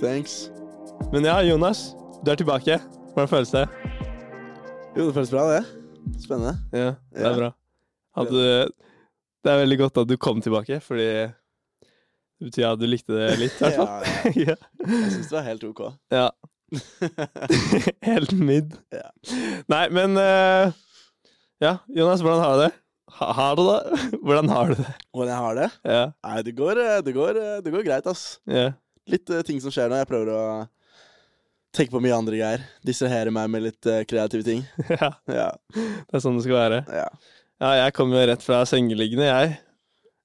Thanks. Men ja, Jonas, du er tilbake. Hvordan føles det? Jo, det føles bra, det. Spennende. Ja, det er bra. Du, det er veldig godt at du kom tilbake, fordi det betyr at du likte det litt, i hvert fall. Ja, ja. Jeg syns det var helt ok. ja. Helt midd. Ja. Nei, men uh, Ja, Jonas, hvordan har du det? Ha, har du det? Hvordan har du det? Hvordan jeg har det? Ja. Nei, det går, eh, det går, eh, det går greit, ass. ja. Litt uh, ting som skjer nå. Jeg prøver å tenke på mye andre greier. Distrahere meg med litt uh, kreative ting. ja. Ja. Det er sånn det skal være. ja. Ja, jeg kom jo rett fra sengeliggende, jeg.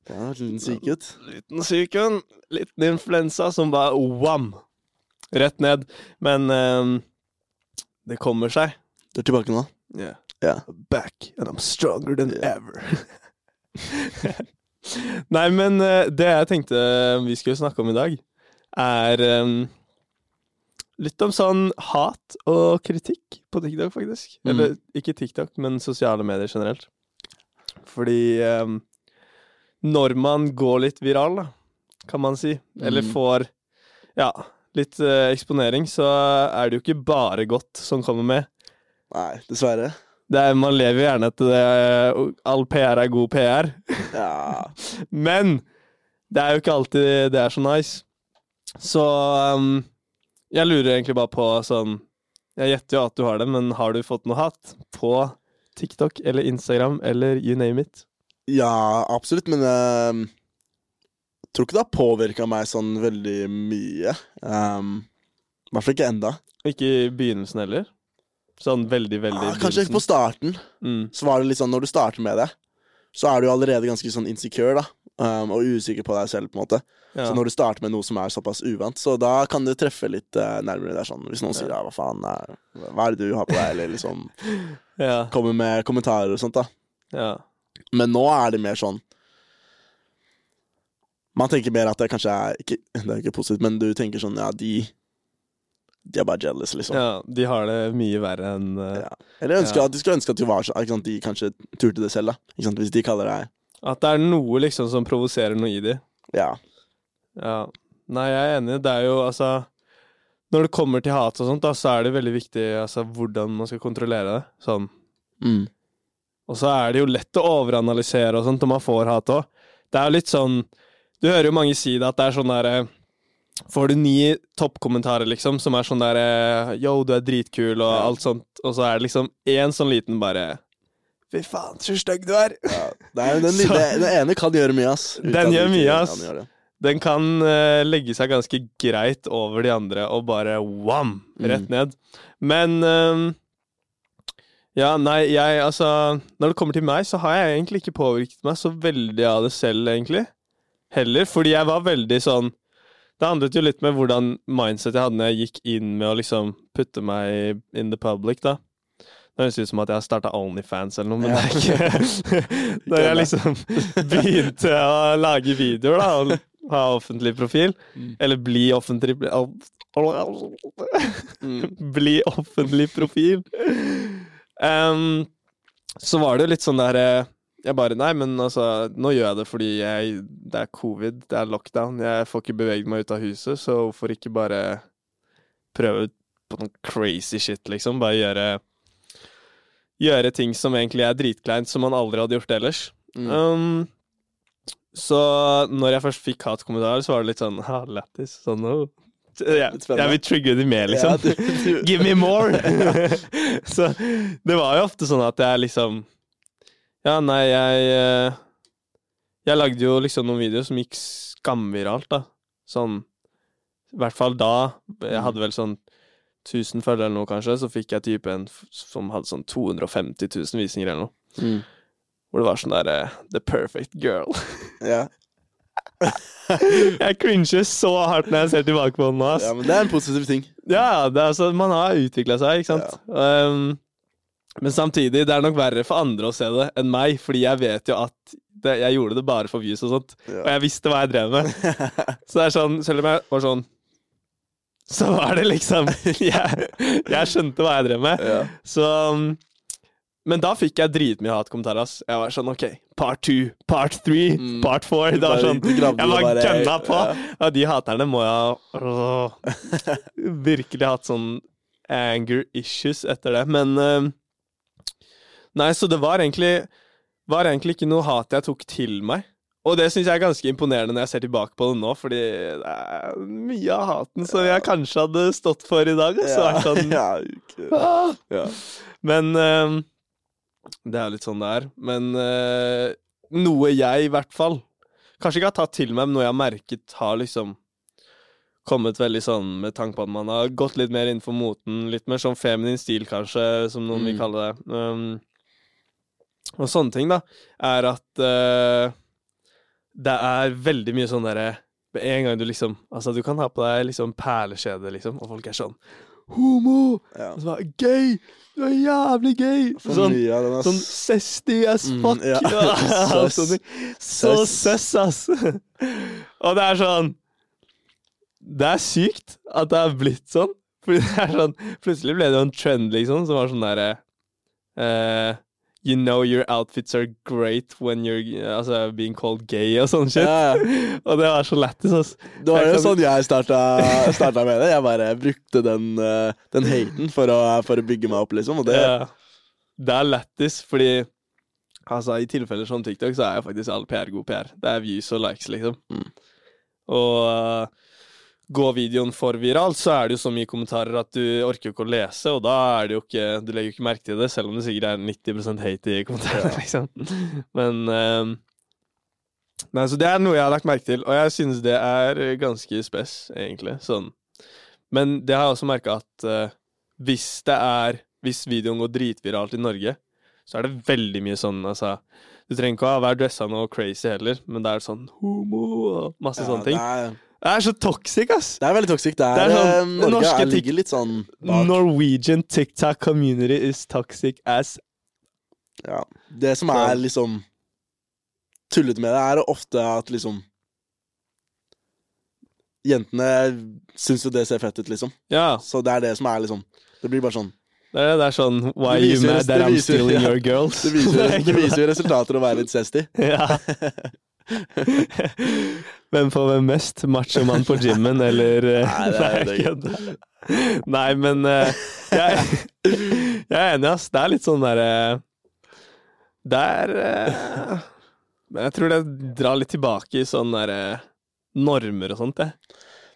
Ja, liten syk en liten syk ut. Liten influensa som bare wam! Rett ned. Men ehm, det kommer seg. Du er tilbake nå? Yeah. yeah. Back, and I'm stronger than Yeah. ever. Nei, men eh, det jeg tenkte vi skulle snakke om i dag, er um, litt om sånn hat og kritikk på TikTok, faktisk. Mm. Eller ikke TikTok, men sosiale medier generelt. Fordi um, når man går litt viral, da, kan man si, eller Mm. får ja, litt uh, eksponering, så er det jo ikke bare godt som kommer med. Nei, dessverre. Det er, man lever gjerne etter det all PR er god PR. Ja. Men det er jo ikke alltid det er så nice. Så um, jeg lurer egentlig bare på sånn Jeg gjetter jo at du har det, men har du fått noe hat på TikTok eller Instagram eller you name it? ja, absolutt, men uh, jeg tror ikke det har påvirka meg sånn veldig mye. Um, I hvert fall ikke enda. Ikke i begynnelsen heller? Sånn veldig, veldig Ah, Kanskje kanskje på starten. Mm. så var det litt sånn, når du starter med det, så er du allerede ganske sånn insecure, da. Um, og usikker på deg selv, på en måte. Ja. Så når du starter med noe som er såpass uvant, så da kan det treffe litt uh, nærmere der, sånn. Hvis noen sier ja, hva faen, er, hva er det du har på deg, eller liksom ja. kommer med kommentarer og sånt, da. ja. Men nå er det mer sånn Man tenker mer at det kanskje er ikke, Det er ikke positivt, men du tenker sånn, ja, de De er bare jealous, liksom. ja. De har det mye verre enn uh, Ja. Eller ønsker, Ja. de skulle ønske at de var sånn de kanskje turte det selv, da. Hvis de kaller deg At det er noe liksom som provoserer noe i de. Ja. Ja. Nei, jeg er enig. Det er jo altså Når det kommer til hat og sånt, da, så er det veldig viktig altså, hvordan man skal kontrollere det. Sånn. Mm. Og så er det jo lett å overanalysere og sånt når man får hat òg. Det er jo litt sånn Du hører jo mange si det, at det er sånn derre Får du ni toppkommentarer, liksom, som er sånn derre Yo, du er dritkul, og Ja. alt sånt, og så er det liksom én sånn liten bare Fy faen, så stygg du er! Ja, det er, den, Så- den, ene kan gjøre mye, ass. Den gjør mye, ass. Den kan uh, legge seg ganske greit over de andre og bare wam! Rett Mm. ned. Men ehm, Ja, nei, jeg altså Når det kommer til meg, så har jeg egentlig ikke påvirket meg så veldig av det selv, egentlig. Heller. Fordi jeg var veldig sånn Det handlet jo litt med hvordan mindset jeg hadde når jeg gikk inn med å liksom putte meg in the public, da. Det høres ut som at jeg har starta Onlyfans eller noe, men Ja. det er ikke Når jeg liksom begynte å lage videoer, da, og ha offentlig profil, Mm. eller bli offentlig Mm. Bli offentlig profil. Um, så var det jo litt sånn der eh, Jeg bare Nei, men altså, nå gjør jeg det fordi jeg, det er covid, det er lockdown, jeg får ikke beveget meg ut av huset, så hvorfor ikke bare prøve på noen crazy shit, liksom? Bare gjøre Gjøre ting som egentlig er dritkleint, som man aldri hadde gjort ellers. Mm. Um, så når jeg først fikk hatkommentarer, så var det litt sånn ha, lættis. Sånn, oh. jeg, jeg vil trigge de mer, liksom. Ja, du- du- Give me more! så det var jo ofte sånn at jeg liksom Ja, nei, jeg eh, Jeg lagde jo liksom noen videoer som gikk skamviralt, da. Sånn I hvert fall da. Jeg hadde vel sånn 1000 følgere eller noe, kanskje. Så fikk jeg type en som hadde sånn 250 000 visninger eller noe. Mm. Hvor det var sånn derre The perfect girl. Ja. jeg cringer så hardt når jeg ser tilbake på den nå. Ja, men det er en positiv ting. Ja, det er, altså, man har utvikla seg, ikke sant. Um, men samtidig, det er nok verre for andre å se det enn meg, fordi jeg vet jo at det, jeg gjorde det bare for views og sånt. Ja. Og jeg visste hva jeg drev med. Så det er sånn, selv om jeg var sånn Så var det liksom Jeg, jeg skjønte hva jeg drev med. Ja. Så um, Men da fikk jeg dritmye hatkommentarer. ass. Jeg var sånn OK, part two, part three, Mm. part four. Det var sånn Jeg var gønna på! ja. Og de haterne må jeg ha virkelig hatt sånn anger issues etter det. Men um, Nei, så det var egentlig Var egentlig ikke noe hat jeg tok til meg. Og det syns jeg er ganske imponerende når jeg ser tilbake på det nå, fordi det er mye av haten som jeg kanskje hadde stått for i dag. Så er sånn, ah! ja. Men um, Det er jo litt sånn det er. Men uh, noe jeg, i hvert fall, kanskje ikke har tatt til meg, men noe jeg har merket har liksom kommet veldig sånn med tanke på at man har gått litt mer innenfor moten, litt mer sånn feminin stil, kanskje, som noen vil Mm. kalle det. Um, og sånne ting, da, er at uh, det er veldig mye sånn derre Med en gang du liksom Altså, du kan ha på deg liksom perlekjede, liksom, og folk er sånn Homo! Ja. Og så bare Gay! Du er jævlig gay! For Sånn, mye ass. sånn zesty as Mm, fuck. Mm, Ja, Søss. Så Søss. søss, ass! Og det er sånn Det er sykt at det er blitt sånn. Fordi det er sånn Plutselig ble det jo en trend, liksom, som var sånn derre eh, You know your outfits are great when you're altså, being called gay og sånn shit. Ja, ja. Og det var så lættis, ass. Det var jo sånn jeg starta, starta med det. Jeg bare brukte den, eh, den haten for å, for å bygge meg opp, liksom. Og det, Ja. Det er lættis, fordi altså, i tilfeller som TikTok, så er jo faktisk all PR god PR. Det er views og likes, liksom. Mm. Og uh, går videoen for viralt, så er det jo så mye kommentarer at du orker jo ikke å lese, og da er det jo ikke Du legger jo ikke merke til det, selv om det sikkert er 90% hate i kommentarene, liksom. Men um, Nei, så det er noe jeg har lagt merke til, og jeg synes det er ganske spes, egentlig. Sånn. Men det har jeg også merka at uh, hvis det er Hvis videoen går dritviralt i Norge, så er det veldig mye sånn, altså Du trenger ikke å være dressa noe crazy heller, men det er sånn homo og masse ja, sånne ting. Det er, Det er så toxic, ass! det er veldig toxic. Det er, Det er sånn, eh, Norge norske er, ligger litt sånn bak. Norwegian TikTok community is toxic as Ja. Det som er liksom tullete med det, er ofte at liksom Jentene syns jo det ser fett ut, liksom. Ja. Så det er det som er liksom Det blir bare sånn Det er, det er sånn Why are you mad that I'm stealing ja. your girls? Det viser, det viser jo resultater å være litt zesty. Ja. Hvem får hvem mest? Machomann på gymmen, eller eh, Nei, det er- det er. Nei, men eh, jeg, jeg er enig, ass. Det er litt sånn derre Det er eh, Men jeg tror det drar litt tilbake i sånn derre normer og sånt, det.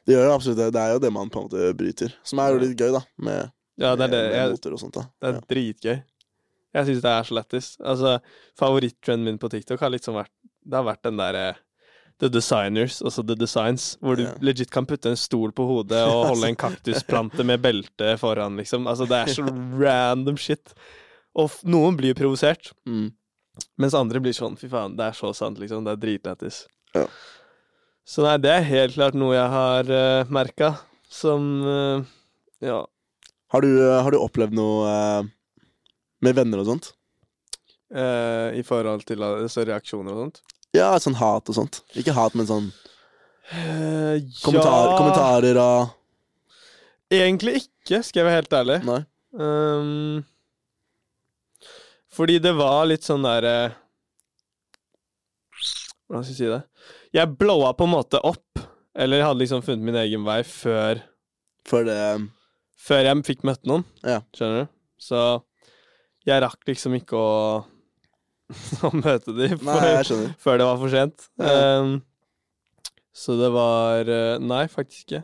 Det gjør jo absolutt det. Det er jo det man på en måte bryter. Som er jo litt gøy, da. Med, Ja, det er det. med, moter og sånt. da det er dritgøy. Jeg syns det er så lættis. Altså, favoritttrenden min på TikTok har liksom vært Det har vært den derre The Designers, altså The Designs, hvor du Ja. legit kan putte en stol på hodet og holde en kaktusplante med belte foran, liksom. Altså, det er så random shit. Og noen blir provosert, Mm. mens andre blir sånn Fy faen, det er så sant, liksom. Det er dritlættis. Ja. Så nei, det er helt klart noe jeg har uh, merka, som uh, Ja. Har, du, uh, har du opplevd noe uh, med venner og sånt? eh, I forhold til uh, så reaksjoner og sånt. Ja, sånn hat og sånt. Ikke hat, men sånn Eh, kommentar, ja kommentarer og Egentlig ikke, skal jeg være helt ærlig. Nei. Um, fordi det var litt sånn derre Hvordan skal jeg si det? Jeg blowa på en måte opp, eller jeg hadde liksom funnet min egen vei før, Før det før jeg fikk møtt noen. Ja. Skjønner du? Så jeg rakk liksom ikke å, å møte dem Nei, før det var for sent. Ja. Um, så det var eh, Nei, faktisk ikke.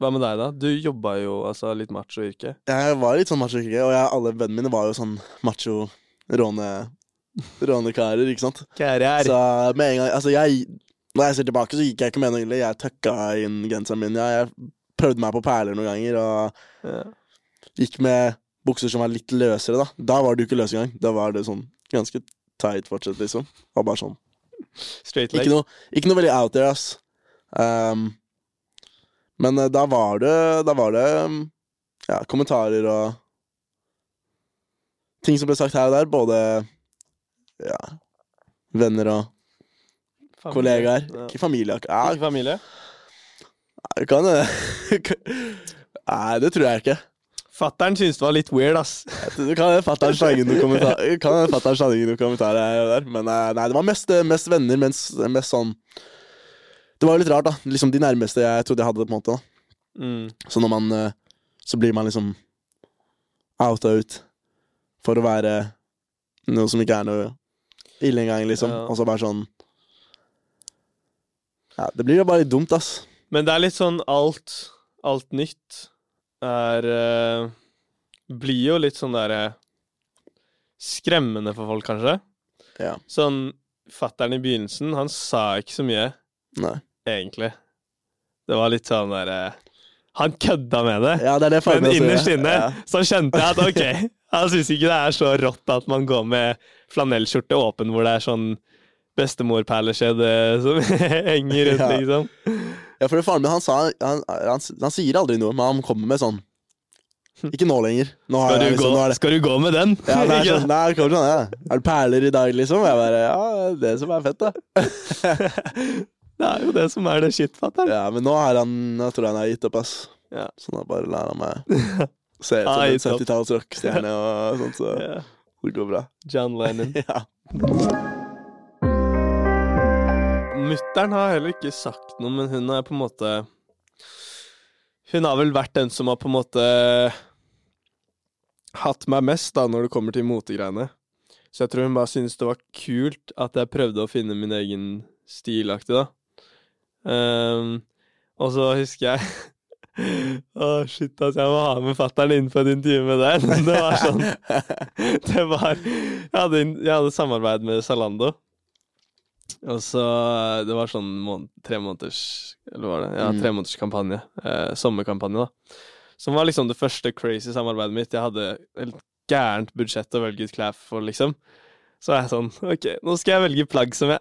Hva med deg, da? Du jobba jo altså litt macho-yrke. Jeg var litt sånn macho-yrke, og jeg, alle vennene mine var jo sånn macho råne rånekarer, ikke sant? Kærer. Så med en gang Altså, jeg Når jeg ser tilbake, så gikk jeg ikke med noe ille. Jeg tøkka inn genseren min. Jeg, jeg prøvde meg på perler noen ganger, og Ja. gikk med bukser som var litt løsere, da. Da var det jo ikke løs engang. Da var det sånn ganske tight fortsatt, liksom. Og bare sånn Straight leg. Ikke noe, ikke noe veldig out there, ass. Um, men uh, da var det Da var det um, ja, kommentarer og ting som ble sagt her og der. Både ja, venner og Familie. kollegaer. Ja. Ikke familie. akkurat. Ja, Ikke familie? Nei, kan det Nei, det tror jeg ikke. Fattern syntes det var litt weird, ass. Du kan fatter'n slenge noen kommentarer noen kommentarer der. Men eh, nei, det var mest, mest venner, mens, mest sånn Det var jo litt rart, da. Liksom de nærmeste jeg trodde jeg hadde, på en måte. da Mm. Så når man eh, Så blir man liksom outa ut for å være noe som ikke er noe ille engang, liksom. Ja. Og så bare sånn Ja, det blir jo bare litt dumt, ass. Men det er litt sånn alt Alt nytt er uh, Blir jo litt sånn derre Skremmende for folk, kanskje. Ja. Sånn Fattern i begynnelsen, han sa ikke så mye, Nei. egentlig. Det var litt sånn derre Han kødda med det. Ja, det er det Men innerst inne Ja. så kjente jeg at ok, han syns ikke det er så rått at man går med flanellskjorte åpen hvor det er sånn bestemorperleskjede som henger rundt, Ja. liksom. Ja, for faren min han sa han, han, han sier aldri noe, men han kommer med sånn Ikke nå lenger. Nå Skal du, jeg liksom, gå, nå skal du gå med den? ja, det er sånn, nei, det kommer sånn, ja. Er det perler i dag, liksom? Jeg bare Ja, det som er fett, da. Det er jo det som er det shitfatteren. Ja, men nå er han Jeg tror han har gitt opp, ass. Ja. Så nå bare lærer han meg se ut Ah, som en 70-talls rockestjerne og sånt, så det går bra. John Lennon. Ja. Mutter'n har heller ikke sagt noe, men hun er på en måte Hun har vel vært den som har på en måte hatt meg mest da når det kommer til motegreiene. Så jeg tror hun bare syntes det var kult at jeg prøvde å finne min egen stilaktig, da. Um, og så husker jeg Å, shit, altså, jeg må ha med fatter'n inn på et intervju med deg. Det var sånn Det var Jeg hadde, jeg hadde samarbeid med Zalando. Og så Det var sånn måned, tre måneders Eller var det? Ja, Mm. tre måneders kampanje. Eh, sommerkampanje, da. Som var liksom det første crazy samarbeidet mitt. Jeg hadde et gærent budsjett å velge ut klær for, liksom. Så er jeg sånn Ok, nå skal jeg velge plagg som jeg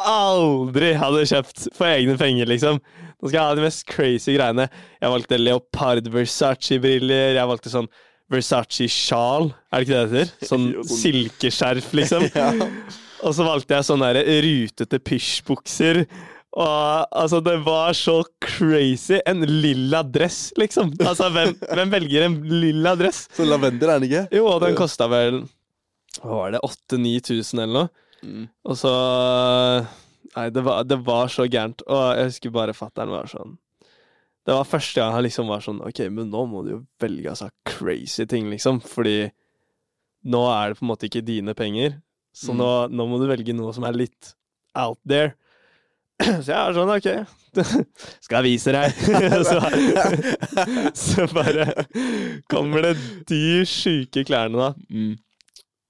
aldri hadde kjøpt for egne penger, liksom. Nå skal jeg ha de mest crazy greiene. Jeg valgte leopard Versace-briller. Jeg valgte sånn Versace-sjal, er det ikke det det heter? Sånn silkeskjerf, liksom. Ja. Og så valgte jeg sånne der rutete pysjbukser. Og altså, det var så crazy. En lilla dress, liksom. Altså, hvem, hvem velger en lilla dress? Så lavendel er den ikke? Jo, og den kosta vel Hva var det? 8000-9000 eller noe? Mm. Og så Nei, det var, det var så gærent. Og jeg husker bare fatter'n var sånn Det var første gang jeg liksom var sånn Ok, men nå må du jo velge altså crazy ting, liksom. Fordi nå er det på en måte ikke dine penger. Så Mm. nå, nå må du velge noe som er litt out there. Så jeg er sånn, ok. Skal jeg vise deg? så, så bare kommer det de sjuke klærne, da. Mm.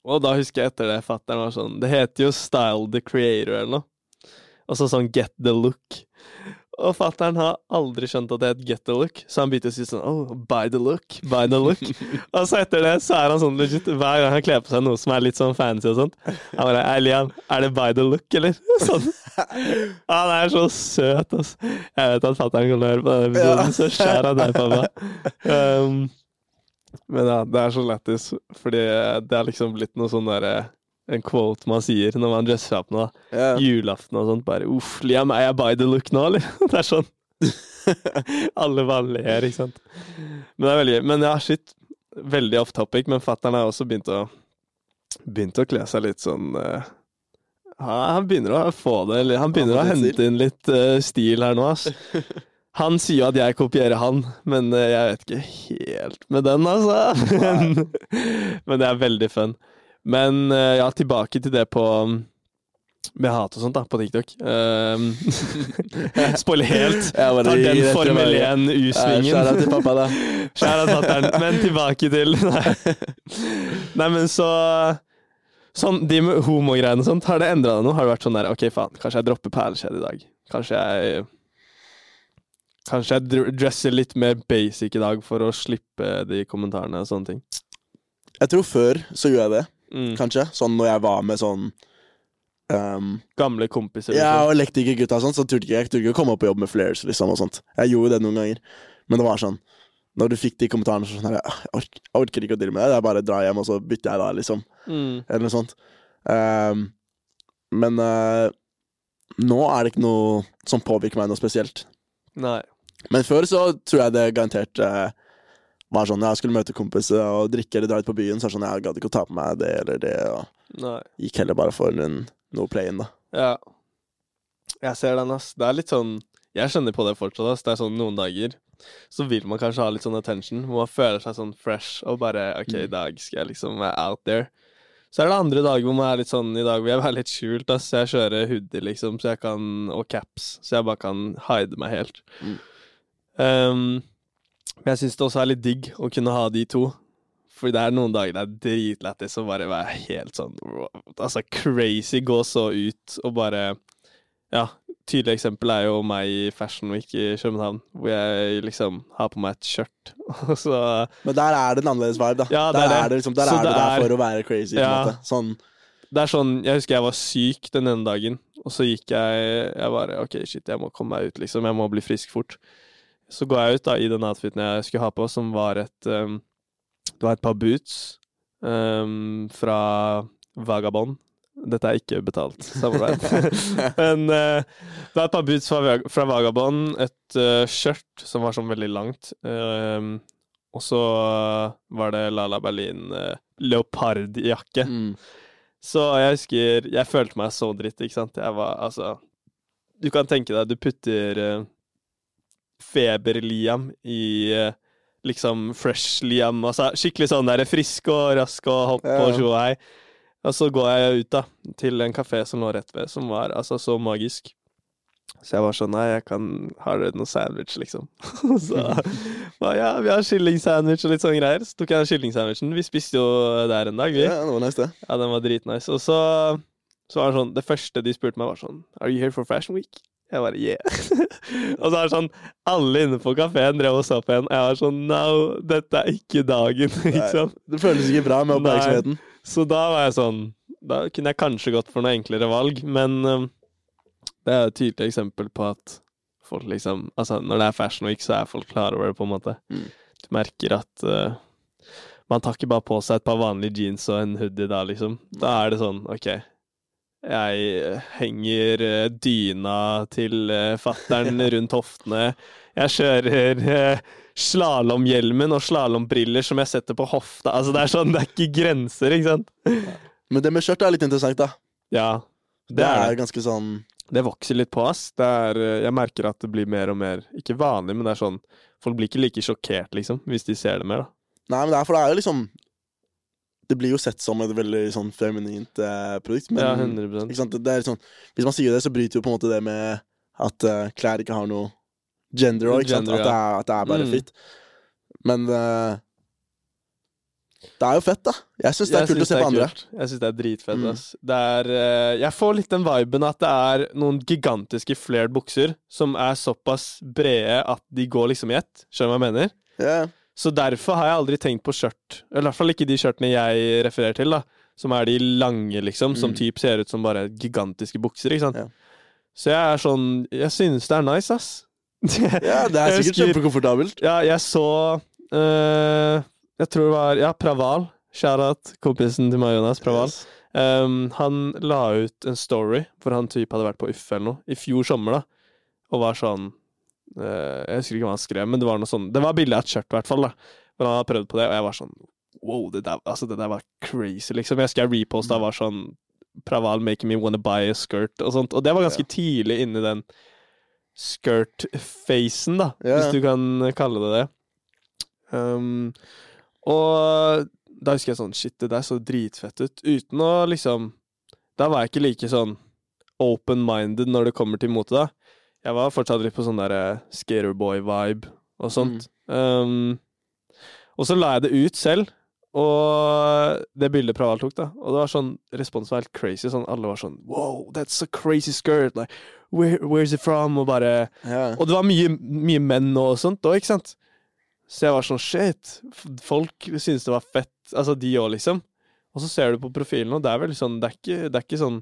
Og da husker jeg etter det fatteren var sånn Det heter jo Style the Creator eller noe. Og så sånn Get the Look. Og fatteren har aldri skjønt at det het Get the Look, så han begynte å si sånn Oh, buy the look, buy the look. og så etter det så er han sånn legit hver gang han kler på seg noe som er litt sånn fancy og sånt. Han bare Hei, Liam, er det buy the look, eller? Sånn. Han er så søt, altså. Jeg vet at fatteren kommer til å høre på denne episoden, så skjær av deg, pappa. Um, men ja, det er så lættis, fordi det er liksom blitt noe sånn derre En quote man sier når man dresser seg opp nå. Yeah. Julaften og sånt. Bare 'uff, Liam, er jeg by the look nå', eller? Det er sånn. Alle bare ler, ikke sant. Men det er veldig gøy. Men ja, shit. Veldig off topic, men fatter'n har også begynt å Begynt å kle seg litt sånn uh, Han begynner å få det Han begynner å hente inn litt uh, stil her nå, ass. Han sier jo at jeg kopierer han, men uh, jeg vet ikke helt med den, altså. Men, men det er veldig fun. Men eh, ja, tilbake til det på um, med hat og sånt, da, på TikTok. Um, Spoiler helt. Jeg Tar den Formel 1-U-svingen. Skjæra til pappa, da. Skjæra fatter'n. Men tilbake til Nei, Nei men så Sånn, De med homogreiene og sånt, har det endra deg noe? Har det vært sånn der Ok, faen, kanskje jeg dropper perlekjede i dag. Kanskje jeg Kanskje jeg dresser litt mer basic i dag for å slippe de kommentarene og sånne ting. Jeg tror før så gjorde jeg det, Mm. kanskje. Sånn når jeg var med sånn um, Gamle kompiser. Ja, Liksom. og elektrikergutta og sånn, så turte ikke jeg turte ikke å komme opp på jobb med flares, liksom, og sånt. Jeg gjorde det noen ganger, men det var sånn Når du fikk de kommentarene så sånn her, «Ah, jeg, orker, jeg orker ikke å deale med det, jeg bare drar hjem, og så bytter jeg da, liksom. Mm. Eller noe sånt. Um, men uh, nå er det ikke noe som påvirker meg noe spesielt. Nei. Men før så tror jeg det garantert eh, var sånn jeg skulle møte kompiser og drikke eller dra ut på byen, så er det sånn jeg gadd ikke å ta på meg det eller det, og Nei. gikk heller bare for en, noe play-in, da. Ja. Jeg ser den, ass. Det er litt sånn Jeg kjenner på det fortsatt, ass. Det er sånn noen dager så vil man kanskje ha litt sånn attention, hvor man føler seg sånn fresh og bare OK, i dag skal jeg liksom være out there. Så er det andre dager hvor man er litt sånn I dag vil jeg være litt skjult, ass. Jeg kjører hoodie, liksom, så jeg kan Og caps, så jeg bare kan hide meg helt. Mm. Um, men jeg syns det også er litt digg å kunne ha de to. For det er noen dager det er dritlættis å bare være helt sånn Altså crazy, gå så ut og bare Ja, tydelig eksempel er jo meg i Fashion Week i København, hvor jeg liksom har på meg et skjørt, og så Men der er det en annerledes vibe, da. Ja, det der er det. det liksom, der er det der er- for å være crazy, på en måte. Sånn Det er sånn Jeg husker jeg var syk den ene dagen, og så gikk jeg Jeg bare OK, shit, jeg må komme meg ut, liksom. Jeg må bli frisk fort. Så går jeg ut da i den outfiten jeg skulle ha på, som var et um, Det var et par boots um, fra Vagabond. Dette er ikke betalt samarbeid. Men uh, det var et par boots fra, fra Vagabond, et uh, skjørt som var sånn veldig langt, um, og så var det Lala Berlin uh, leopardjakke. mm. Så jeg husker Jeg følte meg så dritt, ikke sant. Jeg var altså Du kan tenke deg, du putter uh, Feber-Liam i eh, liksom fresh-Liam. Altså skikkelig sånn der frisk og rask og hopp Ja. og tjo hei. Og så går jeg ut da til en kafé som lå rett ved, som var altså så magisk. Så jeg var sånn Nei, jeg kan Har dere noe sandwich, liksom? Så ba, Ja, vi har kyllingsandwich og litt sånne greier. Så tok jeg den kyllingsandwichen. Vi spiste jo der en dag, vi. Ja, det var nice, det. Ja, den var dritnice. Og så, så var det sånn Det første de spurte meg, var sånn Are you here for Fashion Week? Jeg bare yeah. og så er det sånn Alle inne på kafeen drev og så på en. Og jeg var sånn No, dette er ikke dagen. liksom. Det føles ikke bra med oppmerksomheten. Så da var jeg sånn Da kunne jeg kanskje gått for noe enklere valg, men um, det er et tydelig eksempel på at folk liksom Altså, når det er Fashion Week, så er folk klar over det, på en måte. Mm. Du merker at uh, man tar ikke bare på seg et par vanlige jeans og en hoodie da, liksom. Da er det sånn, OK. Jeg eh, henger eh, dyna til uh, fattern rundt hoftene. Jeg kjører slalåmhjelmen og slalåmbriller som jeg setter på hofta. Altså, det er sånn, det er ikke grenser, ikke sant? Men det med skjørt er litt interessant, da. Ja, Det, det er er ganske sånn Det vokser litt på, ass. Det er, eh, jeg merker at det blir mer og mer Ikke vanlig, men det er sånn Folk blir ikke like sjokkert, liksom, hvis de ser det mer, da. Nei, men det er for det er jo liksom Det blir jo sett som et veldig sånn feminint eh, produkt, men ja, 100 ikke sant? Det er sånn, Hvis man sier det, så bryter jo på en måte det med at uh, klær ikke har noe gender òg, At det er, at det er bare Mm. fitt. Men uh, det er jo fett, da. Jeg syns det er Jeg kult å se på andre. Jeg syns det er dritfett. Mm. Ass. Det er, eh, jeg får litt den viben at det er noen gigantiske flared bukser som er såpass brede at de går liksom i ett. Skjønner du hva jeg mener? Ja. Så derfor har jeg aldri tenkt på skjørt. Eller i hvert fall ikke de skjørtene jeg refererer til, da. Som er de lange, liksom. Som Mm. typ ser ut som bare gigantiske bukser, ikke sant. Ja. Så jeg er sånn Jeg synes det er nice, ass. ja, det er sikkert kjempekomfortabelt. Ja, jeg så eh, Jeg tror det var Ja, Praval. Shout-out kompisen til meg, Jonas. Praval. Yes. Um, han la ut en story hvor han typ hadde vært på Uffe eller noe, i fjor sommer, da, og var sånn Jeg husker ikke hva han skrev, men det var noe sånn Det var bilde av et skjørt, i hvert fall, da. Men han hadde prøvd på det, og jeg var sånn Wow, det der, altså, det der var crazy, liksom. Jeg husker jeg reposta var sånn Praval making me wanna buy a skirt, og sånt. Og det var ganske tidlig inni den skirt-facen, da, Ja. hvis du kan kalle det det. Um, og da husker jeg sånn Shit, det der så dritfett ut. Uten å liksom Da var jeg ikke like sånn open-minded når det kommer til mote, da. Jeg var fortsatt litt på sånn derre skaterboy-vibe og sånt. Um, og så la jeg det ut selv, og det bildet Praval tok, da. Og det var sånn Responsen var helt crazy. Sånn, alle var sånn Wow, that's a crazy skirt. Like, where, where's it from? Og bare yeah. og det var mye, mye menn og sånt òg, ikke sant? Så jeg var sånn shit. Folk syntes det var fett, altså de òg, liksom. Og så ser du på profilen, og det er vel sånn Det er ikke, det er ikke sånn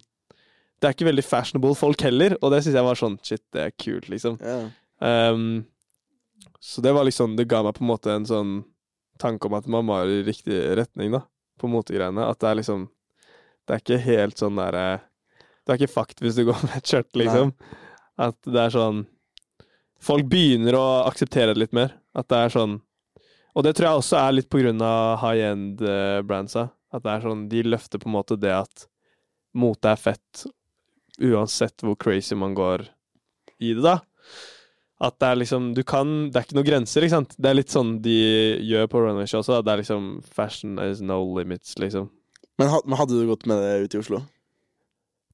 Det er ikke veldig fashionable folk heller, og det syns jeg var sånn shit, det er kult, liksom. Yeah. Um, så det var liksom Det ga meg på en måte en sånn tanke om at man var i riktig retning, da, på motegreiene. At det er liksom Det er ikke helt sånn derre Det er ikke fucked hvis du går med et skjørt, liksom. At det er sånn Folk begynner å akseptere det litt mer. At det er sånn Og det tror jeg også er litt på grunn av high end-brandsa. At det er sånn De løfter på en måte det at mote er fett uansett hvor crazy man går i det, da. At det er liksom Du kan Det er ikke noen grenser, ikke sant? Det er litt sånn de gjør på runway show også. Det er liksom Fashion is no limits, liksom. Men, hadde du gått med det ut i Oslo?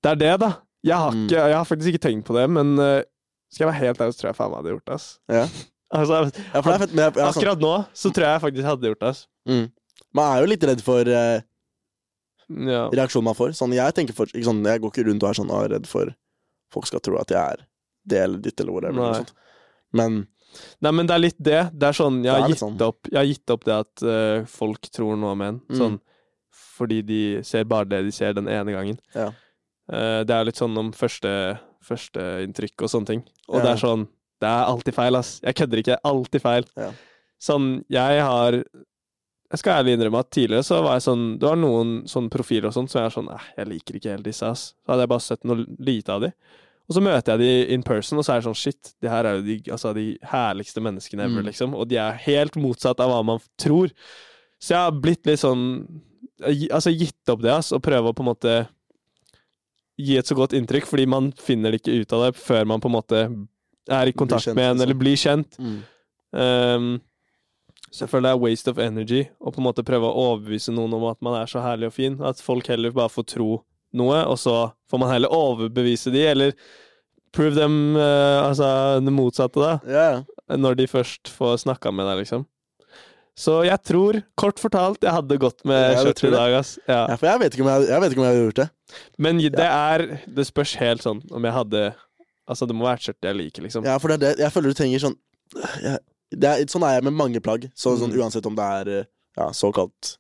Det er det, da. Jeg har, Mm. ikke, jeg har faktisk ikke tenkt på det, men eh, skal jeg være helt ærlig, så tror jeg faen meg hadde gjort det. ass. Ja. Altså, Ja, for det er fett, men jeg, jeg, er sånn, akkurat nå så tror jeg jeg faktisk hadde gjort det. ass. mm. Man er jo litt redd for eh, Ja. reaksjonen man får. Sånn, jeg for, sånn, jeg går ikke rundt og er sånn ah, redd for folk skal tro at jeg er det eller ditt eller whatever. Nei. Eller. Men Nei, men det er litt det. Det er sånn, jeg har, gitt, sånn. opp, jeg har gitt opp det at uh, folk tror noe om en. Mm. Sånn, fordi de ser bare det de ser den ene gangen. Ja. Uh, det er litt sånn om første, førsteinntrykk og sånne ting. Og Ja. det er sånn Det er alltid feil, ass. Jeg kødder ikke. Alltid feil. Ja. Sånn, jeg har Jeg skal ærlig innrømme at tidligere så var jeg sånn Det var noen sånne profiler og sånn som jeg er sånn eh, Jeg liker ikke helt disse, ass. Så hadde jeg bare sett noe lite av de. Og så møter jeg de in person, og så er det sånn shit, de her er jo de, altså, de herligste menneskene ever, Mm. liksom. Og de er helt motsatt av hva man tror. Så jeg har blitt litt sånn Altså gitt opp det, ass, og prøve å på en måte gi et så godt inntrykk, fordi man finner det ikke ut av det før man på en måte er i kontakt kjent, med en, liksom. eller blir kjent. mm. Um, så jeg føler det er waste of energy å på en måte prøve å overbevise noen om at man er så herlig og fin. At folk heller bare får tro noe, og så får man heller overbevise de, eller prove dem uh, altså det motsatte, da. ja. Når de først får snakka med deg, liksom. Så jeg tror, kort fortalt, jeg hadde gått med tror i dag, ass. Ja. ja, for jeg vet, jeg, jeg vet ikke om jeg hadde gjort det. Men det er Det spørs helt sånn om jeg hadde Altså, det må være et skjørt jeg liker, liksom. Ja, for det er det. Jeg føler du trenger sånn jeg, er, Sånn er jeg med mange plagg. Så, sånn, Mm. uansett om det er eh, ja, såkalt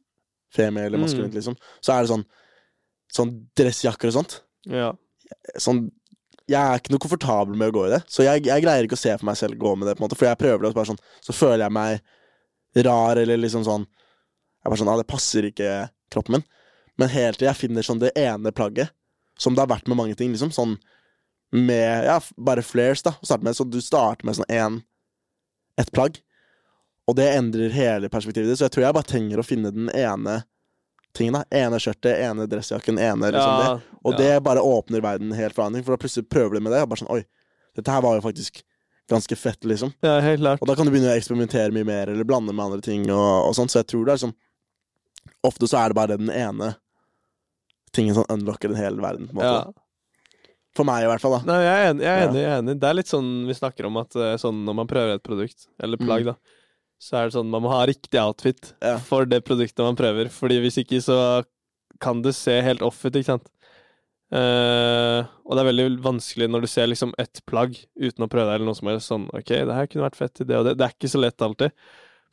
femi eller maskulint, Mm. liksom. Så er det sånn Sånn dressjakker og sånt. Ja. Sånn Jeg er ikke noe komfortabel med å gå i det. Så jeg, jeg greier ikke å se for meg selv gå med det, på en måte. For jeg prøver det, og sånn Så føler jeg meg rar, eller liksom sånn Jeg er bare sånn ah, det passer ikke kroppen min. Men helt til jeg finner sånn det ene plagget, som det har vært med mange ting, liksom. Sånn med ja, bare flares, da. med. Så du starter med sånn én ett plagg, og det endrer hele perspektivet ditt. Så jeg tror jeg bare trenger å finne den ene tingen. da Ene skjørtet, ene dressjakken, ene liksom det. ja. Og det bare åpner verden helt for andre ting, for da plutselig prøver du med det, og bare sånn Oi, dette her var jo faktisk ganske fett, liksom. Ja, helt klart. Og da kan du begynne å eksperimentere mye mer, eller blande med andre ting, og, og sånt. Så jeg tror det er sånn Ofte så er det bare den ene tingen som unlocker den hele verden, på en måte. Ja. For meg, i hvert fall, da. Nei, jeg er enig. Jeg er enig, jeg er enig. Det er litt sånn vi snakker om at eh, sånn når man prøver et produkt, eller plagg, Mm. da, så er det sånn man må ha riktig outfit Ja. for det produktet man prøver. Fordi hvis ikke så kan det se helt off ut, ikke sant. Uh, og det er veldig vanskelig når du ser liksom ett plagg uten å prøve det, eller noe som helst sånn OK, det her kunne vært fett i det og det. Det er ikke så lett alltid.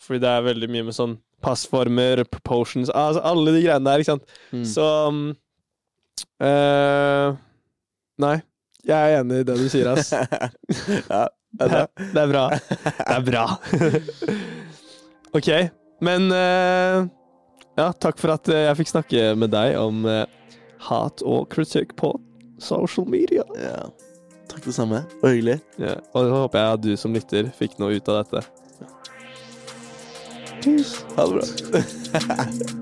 Fordi det er veldig mye med sånn passformer, proportions Altså alle de greiene der, ikke sant. Mm. Så um, eh, Nei, jeg er enig i det du sier, ass. ja, det er Det, bra. det er bra. Det er bra. ok, men eh, Ja, takk for at eh, jeg fikk snakke med deg om eh, hat og kritikk på social media. Ja. Takk det samme. Og hyggelig. Ja, og så håper jeg at du som lytter fikk noe ut av dette. Peace. Ha det bra.